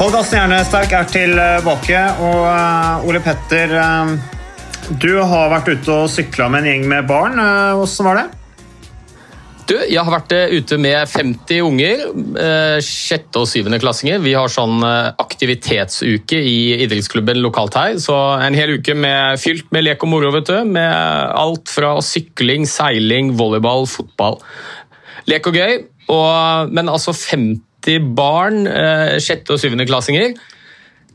Podkasten Hjernesterk er tilbake, og eh, Ole Petter eh, Du har vært ute og sykla med en gjeng med barn. Eh, Hvordan var det? Du, jeg har vært ute med 50 unger, sjette- og syvendeklassinger. Vi har sånn aktivitetsuke i idrettsklubben lokalt her. Så en hel uke med, fylt med lek og moro, vet du. Med alt fra sykling, seiling, volleyball, fotball. Lek og gøy. Og, men altså 50 barn, eh, sjette- og syvendeklassinger.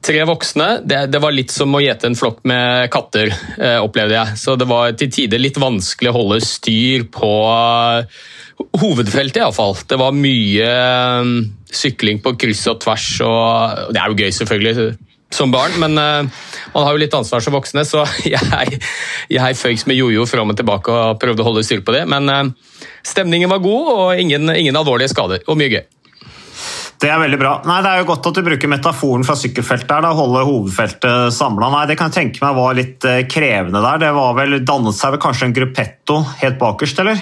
Tre voksne. Det, det var litt som å gjete en flokk med katter, eh, opplevde jeg. Så det var til tider litt vanskelig å holde styr på eh, hovedfeltet, iallfall. Det var mye sykling på kryss og tvers, og det er jo gøy, selvfølgelig, som barn, men man har jo litt ansvar som voksne, så jeg, jeg føyks med jojo fram og tilbake og prøvde å holde styr på det. Men stemningen var god, og ingen, ingen alvorlige skader, og mye gøy. Det er veldig bra. Nei, Det er jo godt at du bruker metaforen fra sykkelfeltet her, da, holde hovedfeltet samla. Det kan jeg tenke meg var litt eh, krevende der. Det var vel, dannet seg vel kanskje en gruppetto helt bakerst, eller?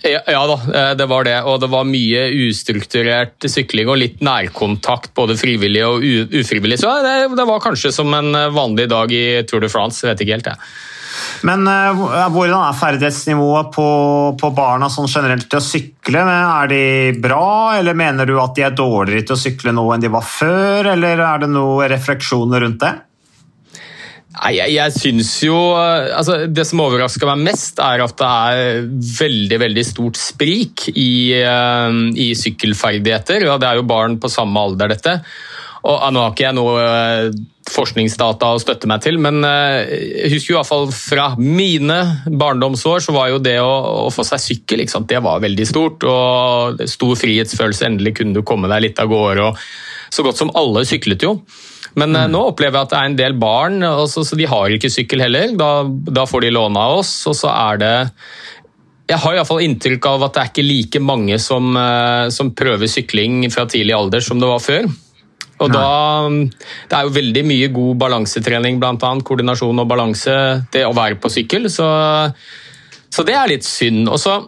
Ja, ja da, eh, det var det. Og det var mye ustrukturert sykling og litt nærkontakt, både frivillig og ufrivillig. Så det, det var kanskje som en eh, vanlig dag i Tour de France. Vet ikke helt, jeg. Men eh, hvordan er ferdighetsnivået på, på barna sånn generelt til å sykle? Er de bra, eller mener du at de er dårligere til å sykle nå enn de var før, eller er det noen refleksjoner rundt det? Nei, jeg, jeg synes jo eh, altså, Det som overrasker meg mest, er at det er veldig veldig stort sprik i, eh, i sykkelferdigheter. Ja, det er jo barn på samme alder, dette. Og Nå har ikke jeg noe eh, forskningsdata å støtte meg til, men eh, jeg husker jo i hvert fall fra mine barndomsår så var jo det å, å få seg sykkel det var veldig stort. og Stor frihetsfølelse. Endelig kunne du komme deg litt av gårde. og Så godt som alle syklet jo. Men mm. nå opplever jeg at det er en del barn, altså, så de har ikke sykkel heller. Da, da får de låne av oss, og så er det jeg har i fall inntrykk av at det er ikke like mange som, eh, som prøver sykling fra tidlig alder som det var før. Og da, Det er jo veldig mye god balansetrening, bl.a. koordinasjon og balanse, det å være på sykkel. Så, så det er litt synd. Og så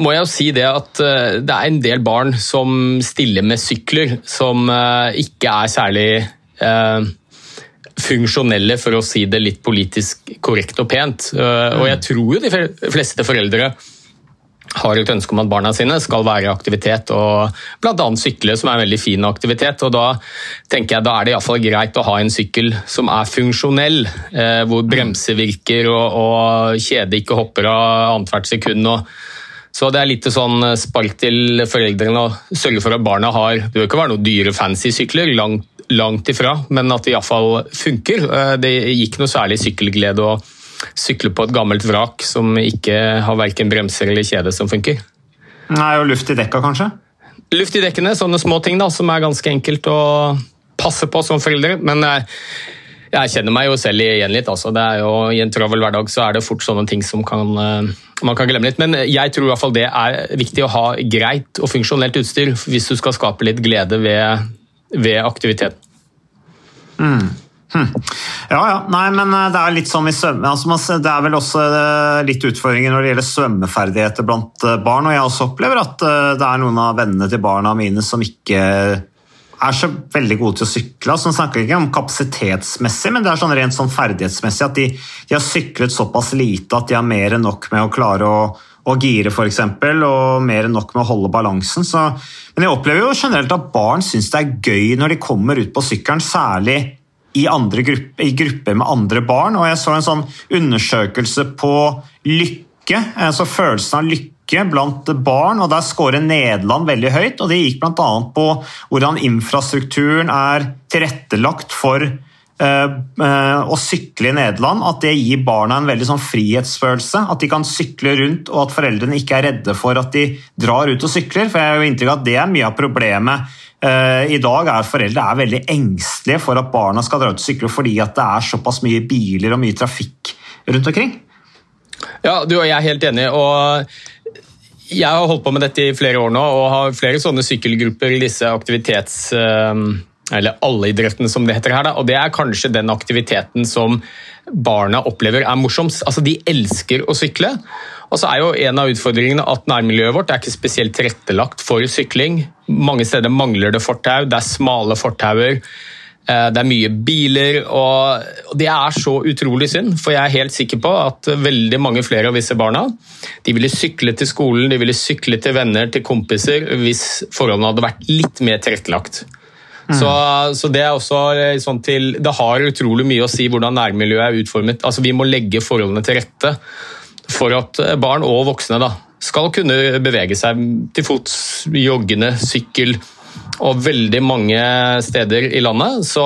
må jeg jo si det at eh, det er en del barn som stiller med sykler, som eh, ikke er særlig eh, funksjonelle, for å si det litt politisk korrekt og pent. Eh, Og jeg tror jo de fleste foreldre har et ønske om at barna sine skal være i aktivitet, og bl.a. sykle, som er en veldig fin aktivitet. og Da tenker jeg da er det i hvert fall greit å ha en sykkel som er funksjonell, eh, hvor bremse virker og, og kjede ikke hopper av annethvert sekund. og så det er litt sånn spark til foreldrene å sørge for at barna har Det bør ikke være noen dyre fancy sykler, langt, langt ifra, men at det iallfall funker. Eh, Det gikk noe særlig sykkelglede å sykle på et gammelt vrak som ikke har verken bremser eller kjede som funker. Nei, og luft i dekka, kanskje? Luft i dekkene, sånne små ting da, som er ganske enkelt å passe på som foreldre. Men eh, jeg kjenner meg jo selv igjen litt. Altså. Det er jo, I en travel hverdag så er det fort sånne ting som kan, eh, man kan glemme litt. Men jeg tror i hvert fall det er viktig å ha greit og funksjonelt utstyr hvis du skal skape litt glede ved, ved aktiviteten. Ja, ja. Nei, men eh, det er litt sånn i svømme... Altså, det er vel også eh, litt utfordringer når det gjelder svømmeferdigheter blant eh, barn. Og jeg også opplever at det er noen av vennene til barna mine som ikke er så veldig gode til å sykle. Altså, snakker ikke om kapasitetsmessig, men det er sånn rent sånn ferdighetsmessig at de, de, har syklet såpass lite at de har mer enn nok med å klare å, å gire, f.eks., og mer enn nok med å holde balansen. Så, men jeg opplever jo generelt at barn syns det er gøy når de kommer ut på sykkelen, særlig i, grupper, i grupper med andre barn. Og jeg så en sånn undersøkelse på lykke, altså følelsen av lykke blant barn, og der scorer Nederland veldig høyt. og Det gikk bl.a. på hvordan infrastrukturen er tilrettelagt for uh, uh, å sykle i Nederland. At det gir barna en veldig sånn frihetsfølelse. At de kan sykle rundt, og at foreldrene ikke er redde for at de drar ut og sykler. for jeg har jo inntrykk av at Det er mye av problemet i dag. er Foreldre er veldig engstelige for at barna skal dra ut og sykle fordi det er såpass mye biler og mye trafikk rundt omkring. Ja, du og jeg er helt enig. og jeg har holdt på med dette i flere år nå og har flere sånne sykkelgrupper i disse aktivitets... Eller alle idrettene, som det heter her. Og det er kanskje den aktiviteten som barna opplever er morsomst. Altså, de elsker å sykle. Og så er jo en av utfordringene at nærmiljøet vårt er ikke spesielt tilrettelagt for sykling. Mange steder mangler det fortau, det er smale fortauer. Eh, det er mye biler, og det er så utrolig synd. For jeg er helt sikker på at veldig mange flere av disse barna de ville sykle til skolen, de ville sykle til venner, til kompiser, hvis forholdene hadde vært litt mer tilrettelagt. Mm. Så, så, det er også sånn til, det har utrolig mye å si hvordan nærmiljøet er utformet. Altså, vi må legge forholdene til rette for at barn og voksne da, skal kunne bevege seg til fots, joggende, sykkel og veldig mange steder i landet så,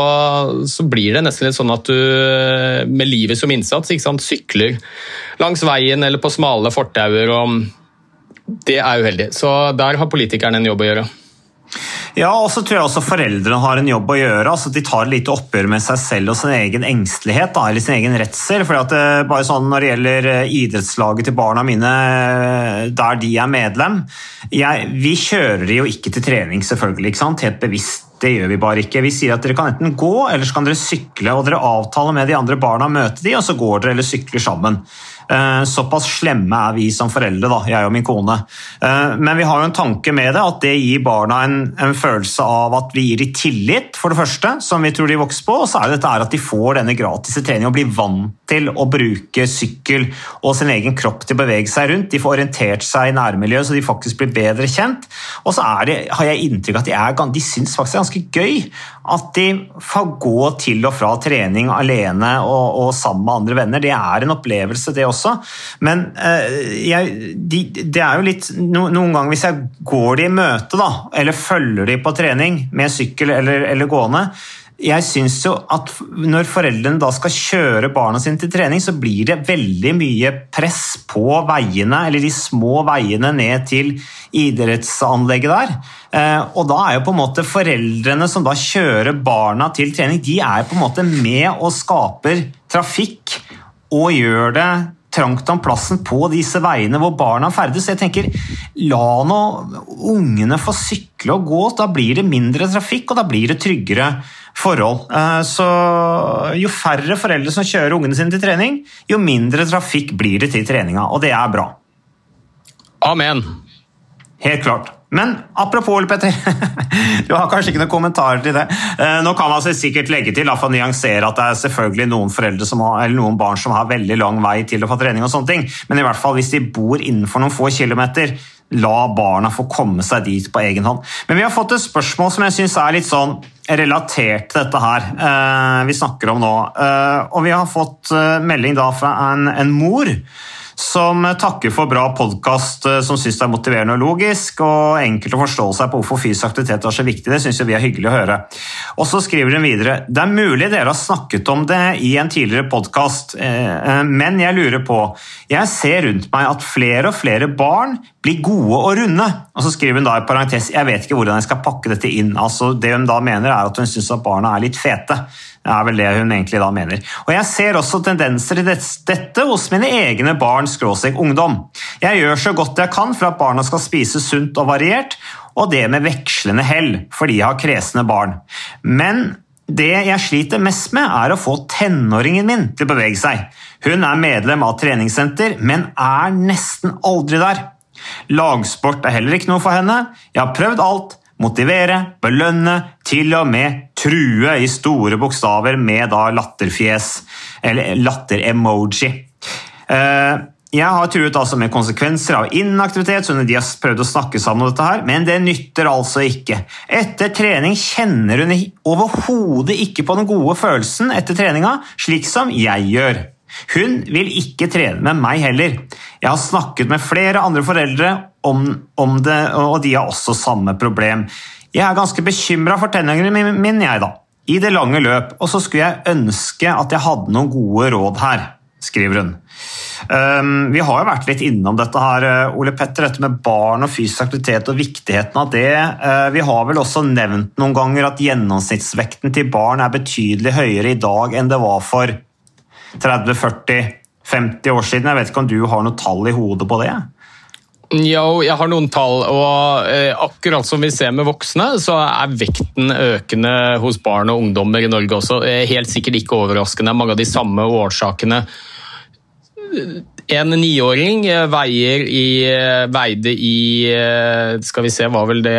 så, blir det nesten litt sånn at du med livet som innsats sant, sykler langs veien eller på smale fortauer. Det er uheldig. Så der har politikerne en jobb å gjøre. Ja, og så tror jeg også foreldrene har en jobb å gjøre. altså De tar litt oppgjør med seg selv og sin egen engstelighet da, eller sin egen redsel. for at det, eh, sånn Når det gjelder eh, idrettslaget til barna mine, eh, der de er medlem jeg, Vi kjører de jo ikke til trening, selvfølgelig. ikke sant? Helt bevisst. Det gjør vi bare ikke. Vi sier at dere kan enten gå eller så kan dere sykle. og Dere avtaler med de andre barna møte de, og så går dere eller sykler sammen. Eh, såpass slemme er vi som foreldre, da, jeg og min kone. Eh, men vi har jo en tanke med det, at det gir barna en, en følelse av at vi gir dem tillit, for det første, som vi tror de vokser på. Og så er det dette at de får denne gratis treningen og blir vant til å bruke sykkel og sin egen kropp til å bevege seg rundt. De får orientert seg i nærmiljøet, så de faktisk blir bedre kjent. Og så det, har jeg inntrykk av at de, er, de syns faktisk det er ganske gøy at de får gå til og fra trening alene og, og sammen med andre venner. Det er en opplevelse, det også. Men eh, jeg, de, det er jo litt no, Noen ganger hvis jeg går de i møte, da, eller følger de på trening med sykkel eller, eller gående, jeg syns jo at når foreldrene da skal kjøre barna sine til trening, så blir det veldig mye press på veiene, eller de små veiene ned til idrettsanlegget der. Eh, og da er jo på en måte foreldrene som da kjører barna til trening, de er på en måte med og skaper trafikk og gjør det trangt om plassen på disse veiene hvor barna ferdes. Jeg tenker, La nå ungene få sykle og gå, da blir det mindre trafikk og da blir det tryggere forhold. Eh, så Jo færre foreldre som kjører ungene sine til trening, jo mindre trafikk blir det til treninga, og det er bra. Amen. Helt klart. Men apropos, Petter, du har kanskje ikke noen kommentarer til det. Eh, nå kan man sikkert legge til for å nyansere at det er selvfølgelig noen foreldre har, eller noen barn som har veldig lang vei til å få trening, og sånne ting. men i hvert fall hvis de bor innenfor noen få kilometer, la barna få komme seg dit på egen hånd. Men vi har fått et spørsmål som jeg syns er litt sånn relatert til dette her eh, vi snakker om nå. Eh, og vi har fått melding da fra en, en mor som takker for bra podkast eh, som syns det er motiverende og logisk, og enkelt å forstå seg på hvorfor fysisk aktivitet er så viktig. Det syns vi er hyggelig å høre. Og så skriver hun videre det er mulig dere har snakket om det i en tidligere podkast, eh, eh, men jeg lurer på Jeg ser rundt meg at flere og flere barn blir gode og runde. Og så skriver hun da i parentes jeg vet ikke hvordan jeg skal pakke dette inn. Altså, det hun da mener er at hun syns at barna er litt fete. Det er vel det hun egentlig da mener. Og Jeg ser også tendenser til dette hos mine egne barn skråstrek ungdom. Jeg gjør så godt jeg kan for at barna skal spise sunt og variert, og det med vekslende hell, fordi jeg har kresne barn. Men det jeg sliter mest med, er å få tenåringen min til å bevege seg. Hun er medlem av treningssenter, men er nesten aldri der. Lagsport er heller ikke noe for henne. Jeg har prøvd alt, motivere, belønne, til og med true i store bokstaver med da latterfjes, eller latter-emoji. Eh, jeg har truet altså med konsekvenser av inaktivitet, så de har prøvd å snakke sammen om dette her, men det nytter altså ikke. Etter trening kjenner hun overhodet ikke på den gode følelsen etter treninga, slik som jeg gjør. Hun vil ikke trene med meg heller. Jeg har snakket med flere andre foreldre om, om det, og de har også samme problem. Jeg er ganske bekymra for tennene mine, jeg, da. I det lange løp. Og så skulle jeg ønske at jeg hadde noen gode råd her, skriver hun. Um, vi har jo vært litt innom dette her, uh, Ole Petter, dette med barn og fysisk aktivitet og viktigheten av det. Uh, vi har vel også nevnt noen ganger at gjennomsnittsvekten til barn er betydelig høyere i dag enn det var for 30-40-50 år siden. Jeg vet ikke om du har noe tall i hodet på det? Jo, jeg har noen tall, og eh, akkurat som vi ser med voksne, så er vekten økende hos barn og ungdommer i Norge også. Helt sikkert ikke overraskende. Mange av de samme årsakene. En niåring eh, veier i, eh, veide i Skal vi se, var vel det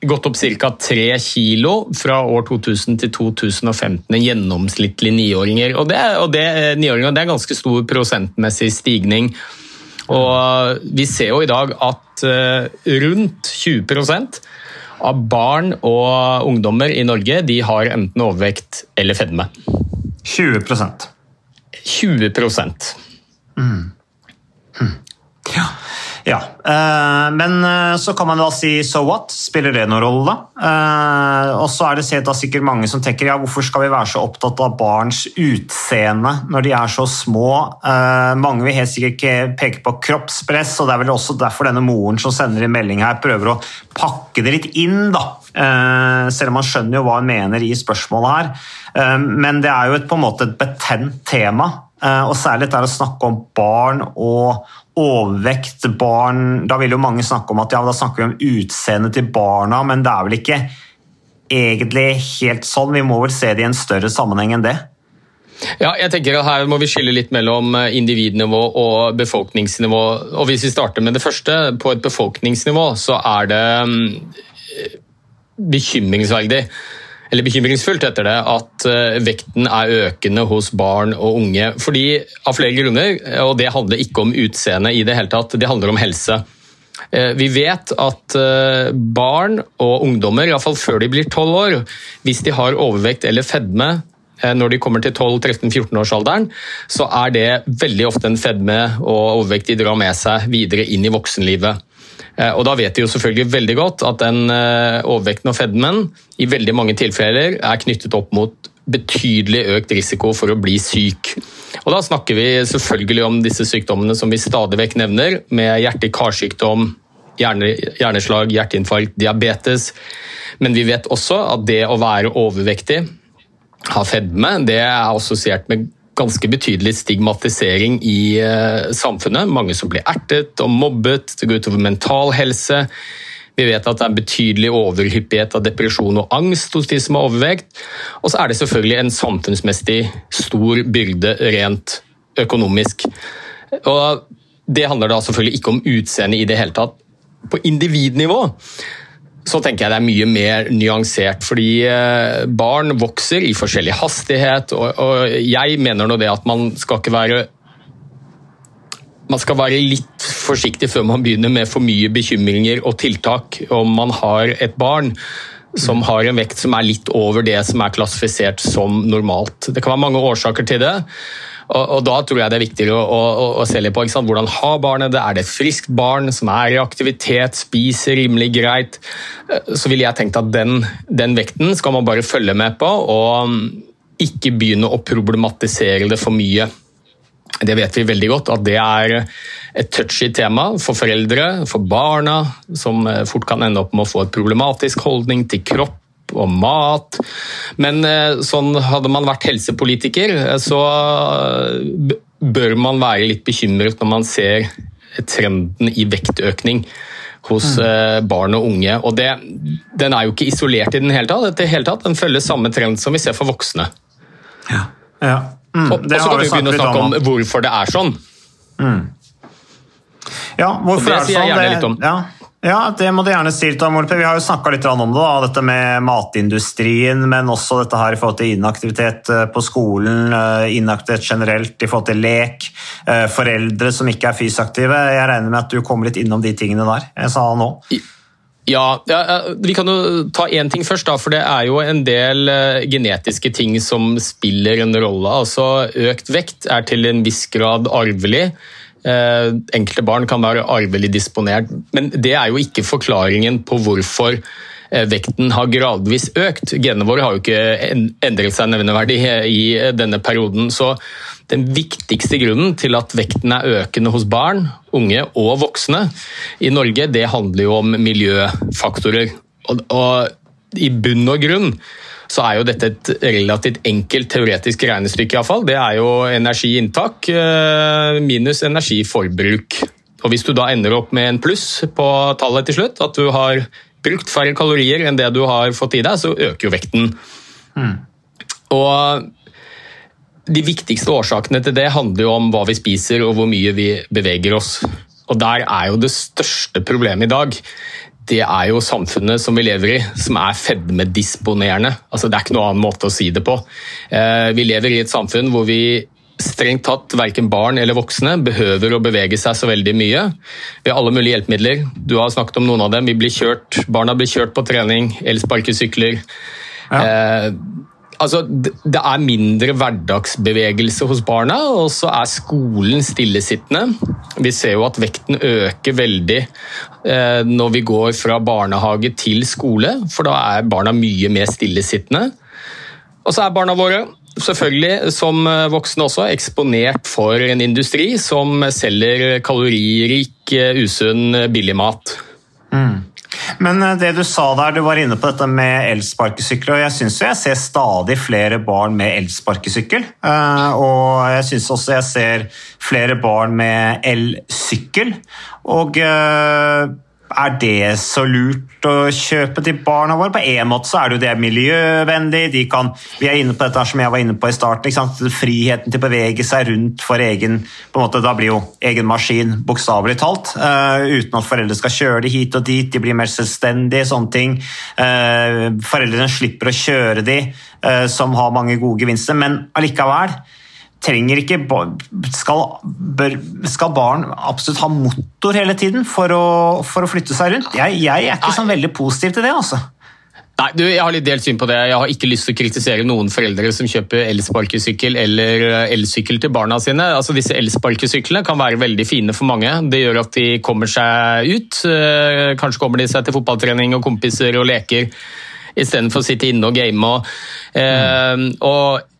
gått opp ca. 3 kilo fra år 2000 til 2015. En gjennomsnittlig niåringer. Og det, og det, niåringer, det er ganske stor prosentmessig stigning. Og vi ser jo i dag at rundt 20% av barn og ungdommer i Norge de har enten overvekt eller fedme. 20% 20 Mm. Hm. Ja. Ja. Uh, men uh, så kan man da si so what? Spiller det noen rolle, da? Uh, og så er det sikkert mange som tenker ja, hvorfor skal vi være så opptatt av barns utseende når de er så små? mange vil helt sikkert ikke peke på kroppspress, og det er vel også derfor denne moren som sender en melding her, prøver å pakke det litt inn, da. selv om man skjønner jo hva hun mener i spørsmålet her. men det er jo et, på en måte et betent tema. Eh, og særlig dette å snakke om barn og overvekt. Barn, da vil jo mange snakke om at ja, da snakker vi om utseendet til barna, men det er vel ikke egentlig helt sånn. Vi må vel se det i en større sammenheng enn det. Ja, jeg tenker at Her må vi skille litt mellom eh, individnivå og befolkningsnivå. Og Hvis vi starter med det første, på et befolkningsnivå, så er det mm, bekymringsverdig eller bekymringsfullt etter det, at eh, vekten er økende hos barn og unge. Fordi Av flere grunner, og det handler ikke om utseende i det hele tatt, det handler om helse. Eh, vi vet at eh, barn og ungdommer, iallfall før de blir 12 år, hvis de har overvekt eller fedme når de kommer til 12-13-14-årsalderen, så er det veldig ofte en fedme og overvekt de drar med seg videre inn i voksenlivet. Eh, og Da vet de jo selvfølgelig veldig godt at den eh, overvekten og fedmen i veldig mange tilfeller er knyttet opp mot betydelig økt risiko for å bli syk. Og Da snakker vi selvfølgelig om disse sykdommene som vi stadig vekk nevner, med hjerte-karsykdom, hjerneslag, hjerteinfarkt, diabetes. Men vi vet også at det å være overvektig, ha fedme, det er assosiert med ganske betydelig stigmatisering i eh, samfunnet. Mange som blir ertet og mobbet, det går utover mental helse. Vi vet at det er en betydelig overhyppighet av depresjon og angst hos de som har overvekt. Og så er det selvfølgelig en samfunnsmessig stor byrde rent økonomisk. Og det handler da selvfølgelig ikke om utseende i det hele tatt. På individnivå så tenker jeg det er mye mer nyansert. Fordi eh, barn vokser i forskjellig hastighet, og, jeg mener nå det at man skal ikke være man skal være litt forsiktig før man begynner med for mye bekymringer og tiltak om man har et barn som har en vekt som er litt over det som er klassifisert som normalt. Det kan være mange årsaker til det. Og, og, Da tror jeg det er viktigere å, å, å se litt på sant, hvordan har barnet det. Er det et friskt barn som er i aktivitet, spiser rimelig greit? Eh, så ville jeg tenkt at den, den vekten skal man bare følge med på, og mm, ikke begynne å problematisere det for mye. Det vet vi veldig godt, at det er et touchy tema for foreldre, for barna, som eh, fort kan ende opp med å få et problematisk holdning til kropp og mat. Men eh, sånn hadde man vært helsepolitiker, eh, så eh, bør man være litt bekymret når man ser trenden i vektøkning hos mm. barn og unge. Og det, den er jo ikke isolert i den hele tatt. Det hele tatt. Den følger samme trend som vi ser for voksne. Ja. ja. Mm, og, og så kan vi begynne å snakke om hvorfor det er sånn. Mm. Ja, hvorfor det er det sier jeg sånn? gjerne litt om. Ja. Ja, det må du gjerne si litt om, Olpe. Vi har jo snakka litt om det, da, dette med matindustrien, men også dette her i forhold til inaktivitet eh, på skolen, eh, inaktivitet generelt i forhold til lek, eh, foreldre som ikke er fysiaktive. Jeg regner med at du kommer litt innom de tingene der. Jeg sa nå. Ja, ja, Vi kan jo ta én ting først, da, for det er jo en del genetiske ting som spiller en rolle. Altså, Økt vekt er til en viss grad arvelig. Eh, enkelte barn kan være arvelig disponert, men det er jo ikke forklaringen på hvorfor eh, vekten har gradvis økt. Genene våre har jo ikke endret seg nevneverdig i denne perioden. så den viktigste grunnen til at vekten er økende hos barn, unge og voksne i Norge, det handler jo om miljøfaktorer. Og, og i bunn og grunn så er jo dette et relativt enkelt teoretisk regnestykke. I fall. Det er jo energiinntak eh, minus energiforbruk. Og Hvis du da ender opp med en pluss på tallet til slutt, at du har brukt færre kalorier enn det du har fått i deg, så øker jo vekten. Mm. Og De viktigste årsakene til det handler jo om hva vi spiser og hvor mye vi beveger oss. Og Der er jo det største problemet i dag det er jo samfunnet som vi lever i, som er fedmedisponerende. Altså, det er ikke noen annen måte å si det på. Eh, vi lever i et samfunn hvor vi strengt tatt verken barn eller voksne behøver å bevege seg så veldig mye. Vi har alle mulige hjelpemidler. Du har snakket om noen av dem. Vi blir kjørt, barna blir kjørt på trening, elsparkesykler. Ja. Eh, altså, det er mindre hverdagsbevegelse hos barna, og så er skolen stillesittende. Vi ser jo at vekten øker veldig eh, når vi går fra barnehage til skole, for da er barna mye mer stillesittende. Og så er barna våre selvfølgelig, som voksne også, eksponert for en industri som selger kaloririk, usunn, billig mat. Mm. Men eh, det du sa der, du var inne på dette med elsparkesykler. og Jeg syns jeg ser stadig flere barn med elsparkesykkel. Eh, og jeg syns også jeg ser flere barn med elsykkel. Og eh, er det så lurt å kjøpe til barna våre? På en måte så er det jo det miljøvennlig. De kan, vi er inne på dette som jeg var inne på i starten. Friheten til å bevege seg rundt for egen på en måte, Da blir jo egen maskin bokstavelig talt. Uh, uten at foreldre skal kjøre de hit og dit. De blir mer selvstendige, sånne ting. Uh, foreldrene slipper å kjøre de, uh, som har mange gode gevinster. Men allikevel trenger ikke skal, bør, skal, barn absolutt ha motor hele tiden for å, for å flytte seg rundt? Jeg, jeg, er ikke sånn veldig positiv til det, altså. Nei, du, Jeg har litt delt syn på det. Jeg har ikke lyst til å kritisere noen foreldre som kjøper elsparkesykkel eller eh, elsykkel til barna sine. Altså, Disse elsparkesyklene kan være veldig fine for mange. Det gjør at de kommer seg ut. Eh, kanskje kommer de seg til fotballtrening og kompiser og leker istedenfor å sitte inne og game. Og, mm. og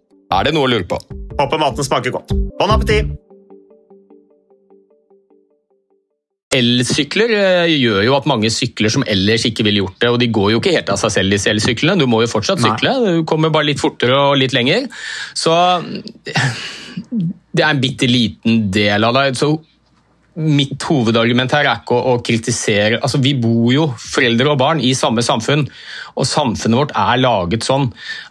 Er det noe å lure på? Håper maten smaker godt. Bon appétit! Elsykler eh, gjør jo at mange sykler som ellers ikke ville gjort det, og de går jo ikke helt av seg selv, disse elsyklene. Du må jo fortsatt Nei. sykle, du kommer bare litt fortere og litt lenger. Så det er en bitte liten del av det. Så mitt hovedargument her er ikke å, å kritisere altså Vi bor jo, foreldre og barn, i samme samfunn. Og samfunnet vårt er laget sånn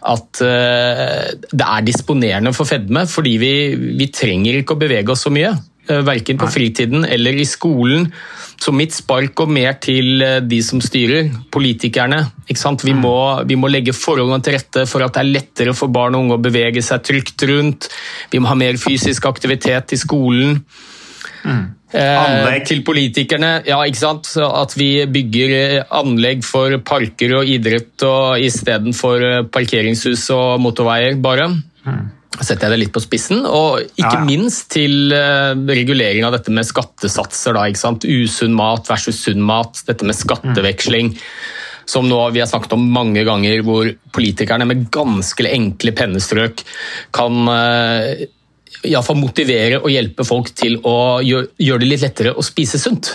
at uh, det er disponerende for fedme. Fordi vi, vi trenger ikke å bevege oss så mye. Uh, Verken på fritiden eller i skolen. Så mitt spark går mer til eh, de som styrer, politikerne. Vi, må, vi må legge forholdene til rette for at det er lettere for barn og unge å bevege seg trygt rundt. Vi må ha mer fysisk aktivitet i skolen. Eh, Anlegg. til politikerne, ja, ikke sant? At vi bygger eh, anlegg for parker og idrett og istedenfor eh, parkeringshus og motorveier, bare. Setter jeg det litt på spissen. Og ikke Ja. minst til regulering av dette med skattesatser. Da, ikke sant? Usunn mat versus sunn mat. Dette med skatteveksling. Som nå vi har snakket om mange ganger, hvor politikerne med ganske enkle pennestrøk kan eh, i alle fall motivere og hjelpe folk til å gjøre, det litt lettere å spise sunt.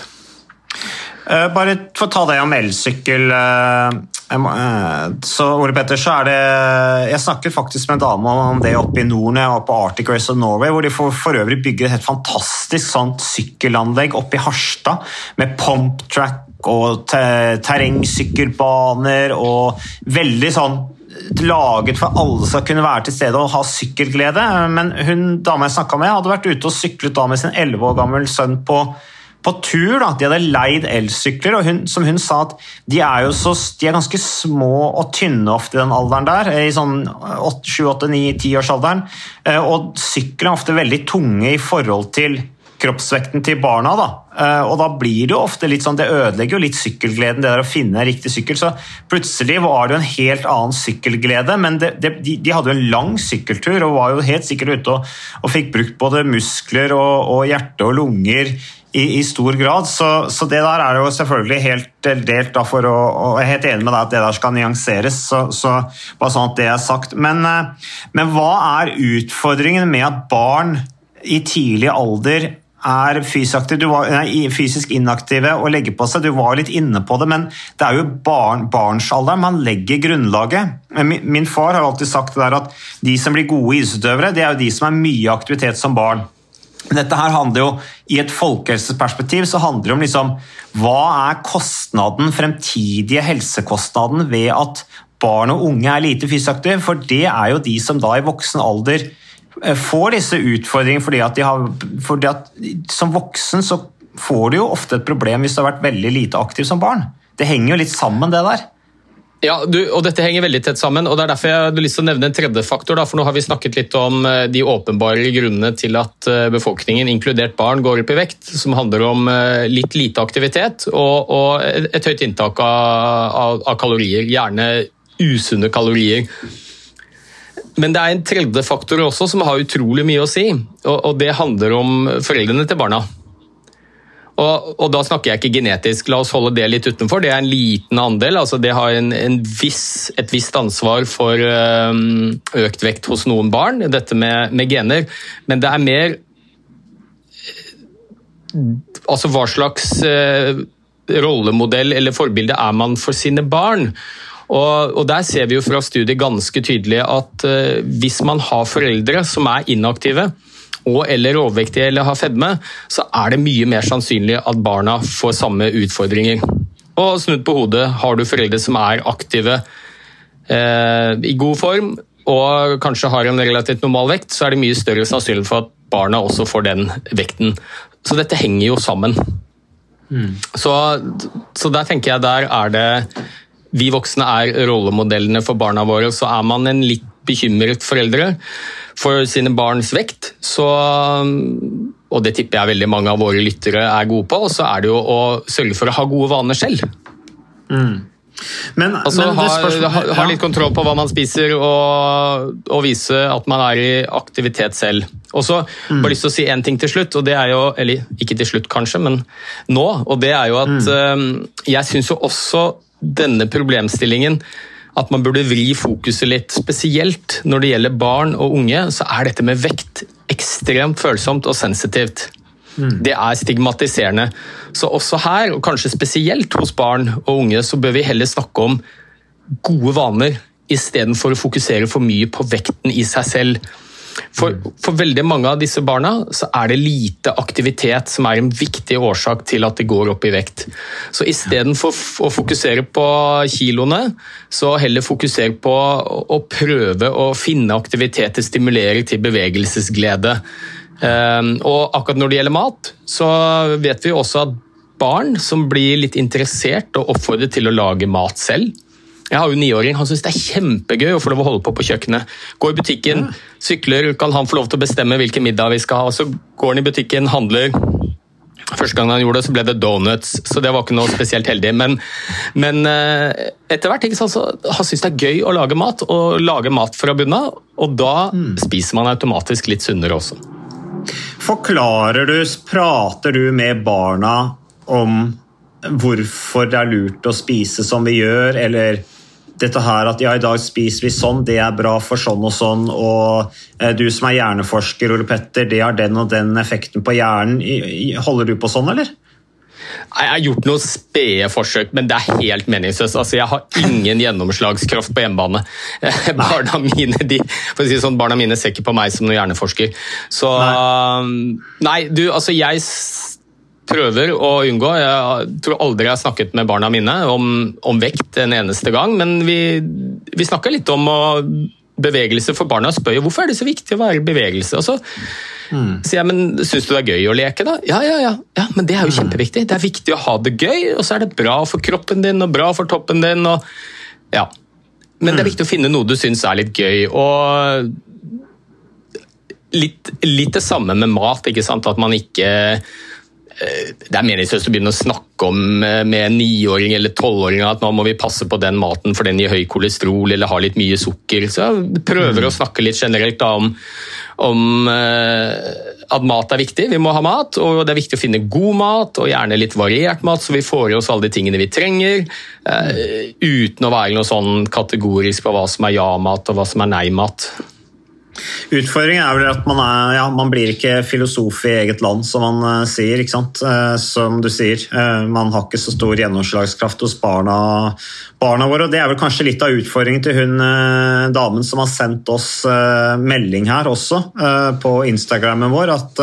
Eh, Bare for å ta det om elsykkel eh, eh, Så Ole Petter, så er det Jeg snakket faktisk med en dame om det oppe i nord når jeg var på Arctic Race of Norway, hvor de for, for øvrig bygger et helt fantastisk sånt sykkelanlegg oppe i Harstad med pump track og terrengsykkelbaner og veldig sånn laget for alle skal kunne være til stede og ha sykkelglede. Men hun dama jeg snakka med, hadde vært ute og syklet da med sin 11 år gammel sønn på, på tur. Da. De hadde leid elsykler, og hun, som hun sa at de er så, de er ganske små og tynne ofte i den alderen der, i sånn 7-8-9-10-årsalderen. Og sykler er ofte veldig tunge i forhold til kroppsvekten til barna. Da. Eh, Og da blir det jo ofte litt sånn, det ødelegger jo litt sykkelgleden, det der å finne en riktig sykkel. Så plutselig var det jo en helt annen sykkelglede, men det, det, de, de hadde jo en lang sykkeltur og var jo helt sikkert ute og, og fikk brukt både muskler og, og hjerte og lunger i, i stor grad. Så, så det der er jo selvfølgelig helt delt, da, for å, og jeg er helt enig med deg at det der skal nyanseres. Så, så bare sånn at det er sagt. Men, eh, men hva er utfordringen med at barn i tidlig alder er var, nei, fysisk inaktive og legger på seg. Du var litt inne på det, men det er jo barn, barnsalderen man legger grunnlaget. Min, min far har alltid sagt at de som blir gode idrettsutøvere, det er jo de som har mye aktivitet som barn. Dette her handler jo, I et folkehelseperspektiv så handler det om liksom, hva er kostnaden, fremtidige helsekostnaden ved at barn og unge er lite fysiaktive? For det er jo de som da i voksen alder får disse utfordringene fordi at de har fordi at Som voksen så får du jo ofte et problem hvis du har vært veldig lite aktiv som barn. Det henger jo litt sammen, det der. Ja, du, og Dette henger veldig tett sammen. og det er Derfor jeg hadde lyst til å nevne en tredje faktor. Da, for Nå har vi snakket litt om eh, de åpenbare grunnene til at eh, befolkningen, inkludert barn, går opp i vekt. Som handler om eh, litt lite aktivitet og, og et høyt inntak av, av, av kalorier. Gjerne usunne kalorier. Men det er en tredje faktor også som har utrolig mye å si, og, og det handler om foreldrene til barna. Og, og, da snakker jeg ikke genetisk, la oss holde det litt utenfor. Det er en liten andel. altså Det har en, en viss, et visst ansvar for økt vekt hos noen barn, dette med, med, gener. Men det er mer Altså hva slags uh, rollemodell eller forbilde er man for sine barn? Og, og, Der ser vi jo fra studiet ganske tydelig at uh, hvis man har foreldre som er inaktive, og eller overvektige eller har fedme, så er det mye mer sannsynlig at barna får samme utfordringer. Og snudd på hodet, har du foreldre som er aktive uh, i god form, og kanskje har en relativt normal vekt, så er det mye større sannsynlighet for at barna også får den vekten. Så dette henger jo sammen. Mm. Så, så der tenker jeg der er det vi voksne er rollemodellene for barna våre, så er man en litt bekymret foreldre for sine barns vekt, så og det tipper jeg veldig mange av våre lyttere er gode på, og så er det jo å sørge for å ha gode vaner selv. Mm. Men, altså, men ha, ha, ha, litt kontroll på hva man spiser, og, og, vise at man er i aktivitet selv. Og så mm. bare lyst til å si én ting til slutt, og det er jo, eller ikke til slutt kanskje, men nå. Og det er jo at mm. um, jeg syns jo også denne problemstillingen at man burde vri fokuset litt. Spesielt når det gjelder barn og unge, så er dette med vekt ekstremt følsomt og sensitivt. Mm. Det er stigmatiserende. Så også her, og kanskje spesielt hos barn og unge, så bør vi heller snakke om gode vaner istedenfor å fokusere for mye på vekten i seg selv. For, for, veldig mange av disse barna så er det lite aktivitet som er en viktig årsak til at de går opp i vekt. Så istedenfor å fokusere på kiloene, så heller fokusere på å prøve å finne aktiviteter stimulere til bevegelsesglede. Ehm, og akkurat når det gjelder mat, så vet vi også at barn som blir litt interessert og oppfordret til å lage mat selv, jeg har jo niåring, han syns det er kjempegøy å få lov å holde på på kjøkkenet. Gå i butikken, sykler, kan han få lov til å bestemme hvilken middag vi skal ha. Så går han i butikken, handler. Første gang han gjorde det, så ble det donuts, så det var ikke noe spesielt heldig. Men, men eh, etter hvert ikke sant, så han syns det er gøy å lage mat, og lage mat fra bunnen av. Og da mm. spiser man automatisk litt sunnere også. Forklarer du, prater du med barna om hvorfor det er lurt å spise som vi gjør, eller dette her at ja, i dag spiser vi sånn, det er bra for sånn og sånn, og eh, du som er hjerneforsker, Ole Petter, det har den og den effekten på hjernen. Holder du på sånn, eller? Jeg har gjort noen spede forsøk, men det er helt meningsløst. Altså, jeg har ingen gjennomslagskraft på hjemmebane. Barna mine, de, si sånn, barna mine ser ikke på meg som noen hjerneforsker. Så nei, nei du, altså jeg prøver å unngå. Jeg tror aldri jeg har snakket med barna mine om, om vekt en eneste gang, men vi, vi snakka litt om bevegelse, for barna spør jo hvorfor er det så viktig å være i bevegelse. Og så mm. sier jeg men syns du det er gøy å leke, da? Ja, ja, ja, ja, men det er jo mm. kjempeviktig. Det er viktig å ha det gøy, og så er det bra for kroppen din og bra for toppen din. Og, ja. Men det er mm. viktig å finne noe du syns er litt gøy. og Litt, litt, det samme med mat. ikke sant? At man ikke det er meningsløst å begynne å snakke om eh, med en niåring eller tolvåring at nå må vi passe på den maten for den gir høy kolesterol eller har litt mye sukker. Så jeg prøver mm. å snakke litt generelt da, om, om uh, at mat er viktig. Vi må ha mat, og det er viktig å finne god mat og gjerne litt variert mat, så vi får i oss alle de tingene vi trenger. Uten å være noe sånn kategorisk på hva som er ja-mat og hva som er nei-mat. Utfordringen er vel at man, er, ja, man blir ikke filosof i eget land, som man uh, sier. Uh, som du sier, uh, man har ikke så stor gjennomslagskraft hos barna, barna våre. og Det er vel kanskje litt av utfordringen til hun damen som har sendt oss melding her også, på Instagrammen vår. at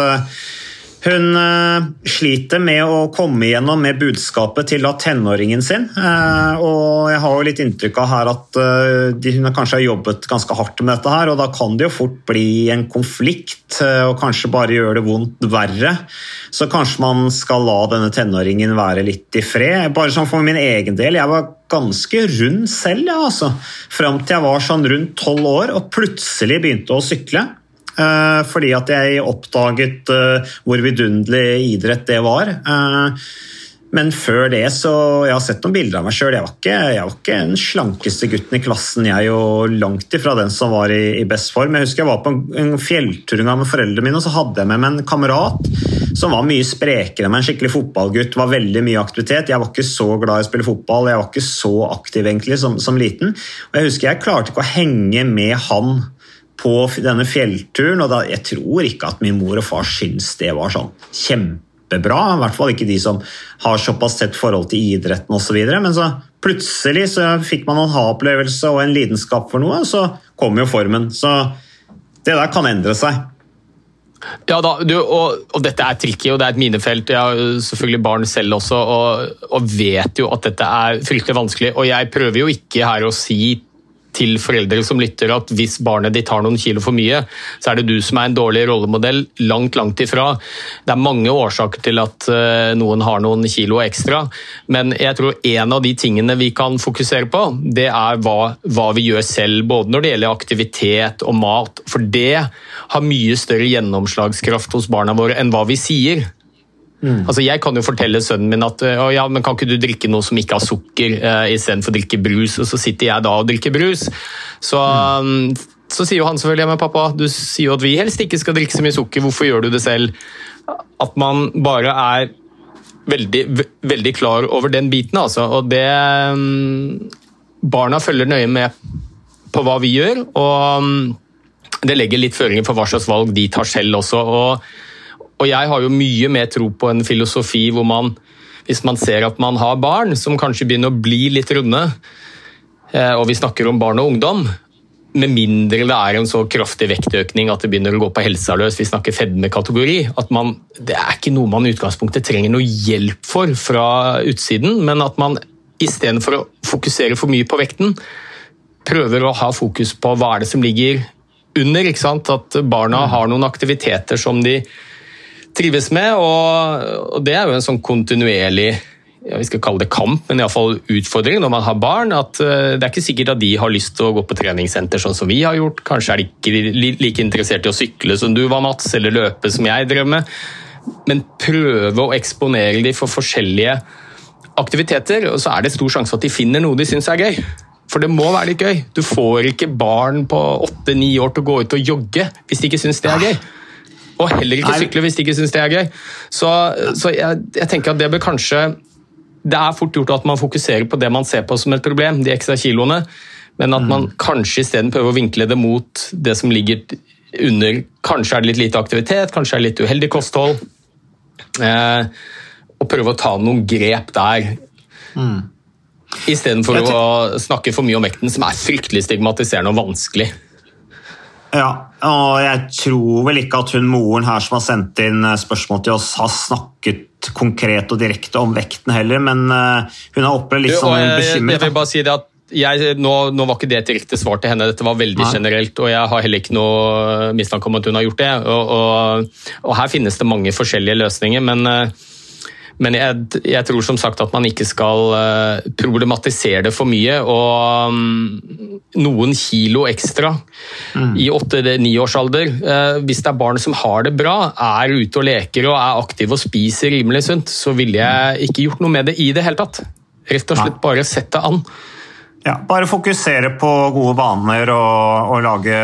hun uh, sliter med å komme igjennom med budskapet til da, tenåringen sin. Uh, og jeg har jo litt inntrykk av her at uh, hun kanskje har jobbet ganske hardt med dette her, og da kan det jo fort bli en konflikt og kanskje bare gjøre det vondt verre. Så kanskje man skal la denne tenåringen være litt i fred. Bare sånn for min egen del, jeg var ganske rund selv, ja, altså. Fram til jeg var sånn rundt tolv år og plutselig begynte å sykle. Eh, fordi at jeg oppdaget eh, hvor vidunderlig idrett det var. Eh, men før det så Jeg har sett noen bilder av meg sjøl. Jeg, jeg, var ikke den slankeste gutten i klassen, jeg, er jo langt ifra den som var i, i best form. Jeg husker jeg var på en, en fjelltur med foreldrene mine, og så hadde jeg med meg en kamerat som var mye sprekere enn meg. En skikkelig fotballgutt. Var veldig mye aktivitet. Jeg var ikke så glad i å spille fotball, jeg var ikke så aktiv egentlig som, som liten. Og jeg husker jeg klarte ikke å henge med han på denne fjellturen, og da, jeg tror ikke at min mor og far syns det var sånn kjempebra. I hvert fall ikke de som har såpass tett forhold til idretten osv. Men så plutselig så fikk man en ha-opplevelse og en lidenskap for noe, så kom jo formen. Så det der kan endre seg. Ja da, du, og, og, dette er tricky, og det er et minefelt. Jeg har selvfølgelig barn selv også, og, og vet jo at dette er fryktelig vanskelig. Og jeg prøver jo ikke her å si til foreldre som lytter at hvis barnet ditt har noen kilo for mye, så er det du som er en dårlig rollemodell. Langt, langt ifra. Det er mange årsaker til at eh, noen har noen kilo ekstra, men jeg tror en av de tingene vi kan fokusere på, det er hva, hva vi gjør selv. Både når det gjelder aktivitet og mat, for det har mye større gjennomslagskraft hos barna våre enn hva vi sier. Mm. Altså, jeg kan jo fortelle sønnen min at å, ja, men kan ikke du drikke noe som ikke har sukker uh, istedenfor å drikke brus, og så sitter jeg da og drikker brus. Så, mm. um, så sier jo han selvfølgelig men pappa, du sier jo at vi helst ikke skal drikke så mye sukker, hvorfor gjør du det selv? At man bare er veldig, veldig klar over den biten, altså. Og det um, Barna følger nøye med på hva vi gjør, og um, det legger litt føringer for hva slags valg de tar selv også. og og jeg har jo mye mer tro på en filosofi hvor man, hvis man ser at man har barn som kanskje begynner å bli litt runde, eh, og vi snakker om barn og ungdom, med mindre det er en så kraftig vektøkning at det begynner å gå på helsa løs, vi snakker fedmekategori, at det er ikke noe man i utgangspunktet trenger noe hjelp for fra utsiden, men at man istedenfor å fokusere for mye på vekten, prøver å ha fokus på hva er det som ligger under. At barna har noen aktiviteter som de trives med. Og, og det er jo en sånn kontinuerlig ja, vi skal kalle det kamp, men iallfall utfordring når man har barn. at uh, Det er ikke sikkert at de har lyst til å gå på treningssenter sånn som vi har gjort. Kanskje er de ikke like interessert i å sykle som du var, Mats, eller løpe som jeg drev med. Men prøve å eksponere dem for forskjellige aktiviteter, og så er det stor sjanse at de finner noe de syns er gøy. For det må være litt gøy. Du får ikke barn på åtte-ni år til å gå ut og jogge hvis de ikke syns det er gøy. Og heller ikke sykle hvis de ikke syns det er gøy. Så, så jeg, jeg, tenker at det bør kanskje Det er fort gjort at man fokuserer på det man ser på som et problem, de ekstra kiloene, men at man mm. kanskje isteden prøver å vinkle det mot det som ligger under Kanskje er det litt lite aktivitet, kanskje er det litt uheldig kosthold. Eh, og prøve å ta noen grep der. Mm. Istedenfor å snakke for mye om vekten, som er fryktelig stigmatiserende og vanskelig. Ja, og jeg tror vel ikke at hun moren her som har sendt inn eh, spørsmål til oss, har snakket konkret og direkte om vekten heller, men eh, hun har opplevd litt sånn bekymret. Jeg vil bare si det at jeg, nå, nå, var ikke det et riktig svar til henne, dette var veldig Nei. generelt. Og jeg har heller ikke noe mistanke om at hun har gjort det. Og, og, og her finnes det mange forskjellige løsninger, men uh, men jeg, jeg, tror som sagt at man ikke skal eh, problematisere det for mye. Og um, noen kilo ekstra mm. i åtte-niårsalder, uh, hvis det er barn som har det bra, er ute og leker og er aktive og spiser rimelig sunt, så ville jeg ikke gjort noe med det i det hele tatt. Rett og slett bare sett det an. Ja, bare fokusere på gode vaner og, og, lage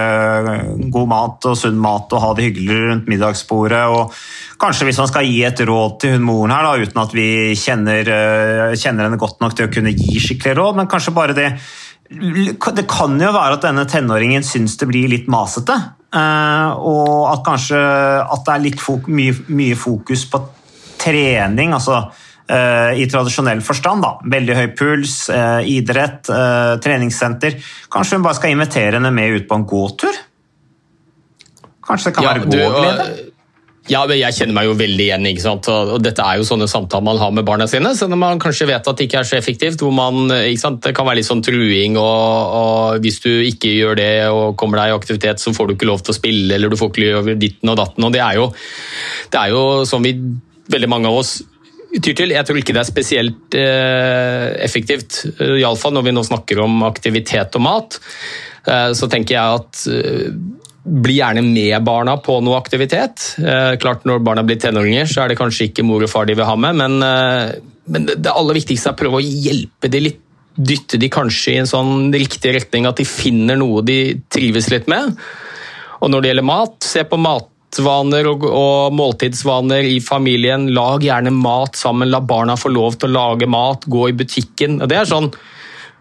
god mat og sunn mat og ha det hyggelig rundt middagsbordet. og Kanskje hvis man skal gi et råd til hun moren her, da, uten at vi kjenner, eh, kjenner, henne godt nok til å kunne gi skikkelig råd, men kanskje bare det Det kan jo være at denne tenåringen syns det blir litt masete. Eh, og at kanskje at det er litt mye, mye fokus på trening. altså i tradisjonell forstand. Da. Veldig høy puls, eh, idrett, eh, treningssenter. Kanskje hun bare skal invitere henne med ut på en gåtur? Kanskje det kan ja, være gåglede? Ja, men Jeg kjenner meg jo veldig igjen. ikke sant? Og Dette er jo sånne samtaler man har med barna sine. så Når man kanskje vet at det ikke er så effektivt, hvor man, ikke sant? det kan være litt sånn truing og, og, Hvis du ikke gjør det og kommer deg i aktivitet, så får du ikke lov til å spille, eller du får ikke lov til ditten og datten. og Det er jo, det er jo som vi, veldig mange av oss tyr til. Jeg tror ikke det er spesielt eh, effektivt. Iallfall når vi nå snakker om aktivitet og mat. Eh, så tenker jeg at eh, bli gjerne med barna på noe aktivitet. Eh, klart Når barna blir tenåringer, så er det kanskje ikke mor og far de vil ha med, men, eh, men det aller viktigste er å prøve å hjelpe de litt. Dytte de kanskje i en sånn riktig retning, at de finner noe de trives litt med. Og når det gjelder mat, se på mat matvaner og, og måltidsvaner i familien. Lag gjerne mat sammen, la barna få lov til å lage mat, gå i butikken. Og Det er sånn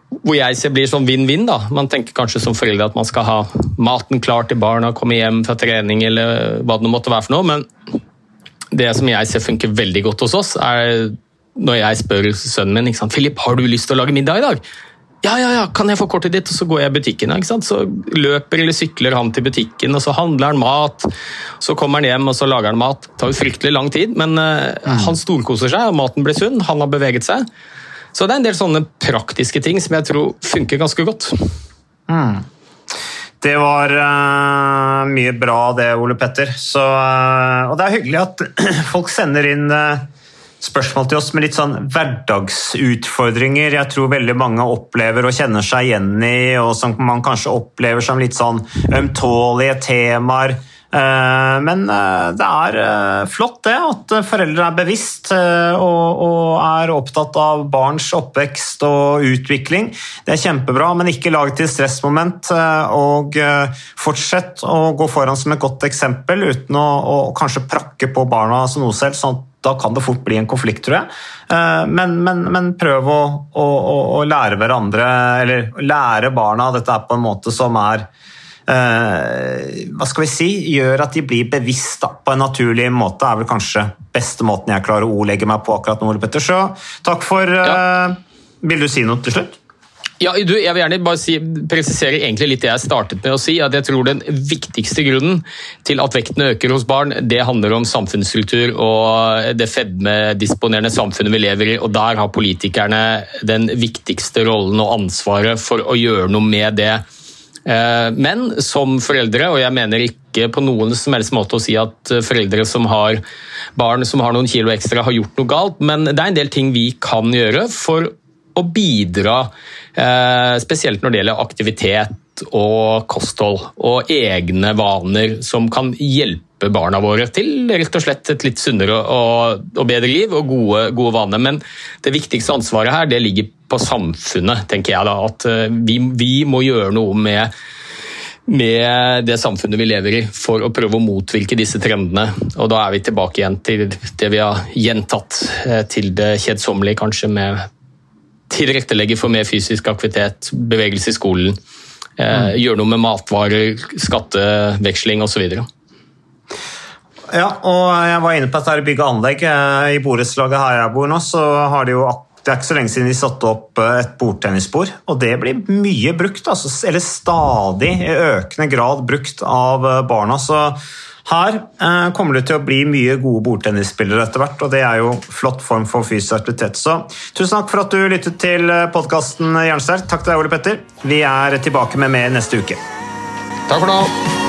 hvor jeg ser blir sånn vinn-vinn. da. Man tenker kanskje som foreldre at man skal ha maten klar til barna, komme hjem fra trening eller hva det måtte være for noe, men det som jeg ser funker veldig godt hos oss, er når jeg spør sønnen min ikke sant, Philip, har du lyst til å lage middag i dag. Ja, ja, ja, kan jeg få kortet ditt? Og så går jeg i butikken. ikke sant? Så løper eller sykler han til butikken, og så handler han mat. Så kommer han hjem og så lager han mat. Det tar jo fryktelig lang tid, men uh, han storkoser seg, og maten blir sunn. Han har beveget seg. Så det er en del sånne praktiske ting som jeg tror funker ganske godt. Mm. Det var uh, mye bra det, Ole Petter. Så, uh, og det er hyggelig at folk sender inn uh, spørsmål til oss med litt sånn hverdagsutfordringer jeg tror veldig mange opplever og kjenner seg igjen i, og som man kanskje opplever som litt sånn ømtålige temaer. Men det er flott det, at foreldre er bevisst og er opptatt av barns oppvekst og utvikling. Det er kjempebra, men ikke lag til stressmoment. Og fortsett å gå foran som et godt eksempel uten å kanskje prakke på barna som noe selv. sånn at da kan det fort bli en konflikt, tror jeg. Men, men, men prøv å, å, å, lære hverandre, eller lære barna dette er på en måte som er hva skal vi si, gjør at de blir bevisst da, på en naturlig måte, er vel kanskje beste måten jeg klarer å ordlegge meg på akkurat nå, Ole Petter. Så takk for ja. Vil du si noe til slutt? Ja, du, jeg vil gjerne bare si, presisere egentlig litt det jeg startet med å si. at jeg tror Den viktigste grunnen til at vekten øker hos barn, det handler om samfunnsstruktur og det fedmedisponerende samfunnet vi lever i. og Der har politikerne den viktigste rollen og ansvaret for å gjøre noe med det. Men som foreldre, og jeg mener ikke på noen som helst måte å si at foreldre som har barn som har noen kilo ekstra, har gjort noe galt, men det er en del ting vi kan gjøre for å bidra, spesielt når det gjelder aktivitet og kosthold og egne vaner som kan hjelpe barna våre til rett og slett et litt sunnere og, bedre liv og gode, gode vaner. Men det viktigste ansvaret her det ligger på samfunnet, tenker jeg. da, At vi, vi må gjøre noe med med det samfunnet vi lever i, for å prøve å motvirke disse trendene. Og Da er vi tilbake igjen til det vi har gjentatt, til det kjedsommelige kanskje, med tilrettelegge for mer fysisk aktivitet, bevegelse i skolen, Eh, gjøre noe med matvarer, skatteveksling osv. Ja, og jeg var inne på dette bygg og anlegg. I borettslaget her jeg bor nå, så har de jo det er ikke så lenge siden de satte opp et bordtennisbord, og det blir mye brukt. Altså, eller stadig i økende grad brukt av barna. Så her eh, kommer det til å bli mye gode bordtennisspillere etter hvert, og det er jo flott form for fysisk aktivitet. Så tusen takk for at du lyttet til podkasten Jernsterk. Takk til deg, Ole Petter. Vi er tilbake med mer neste uke. Takk for nå.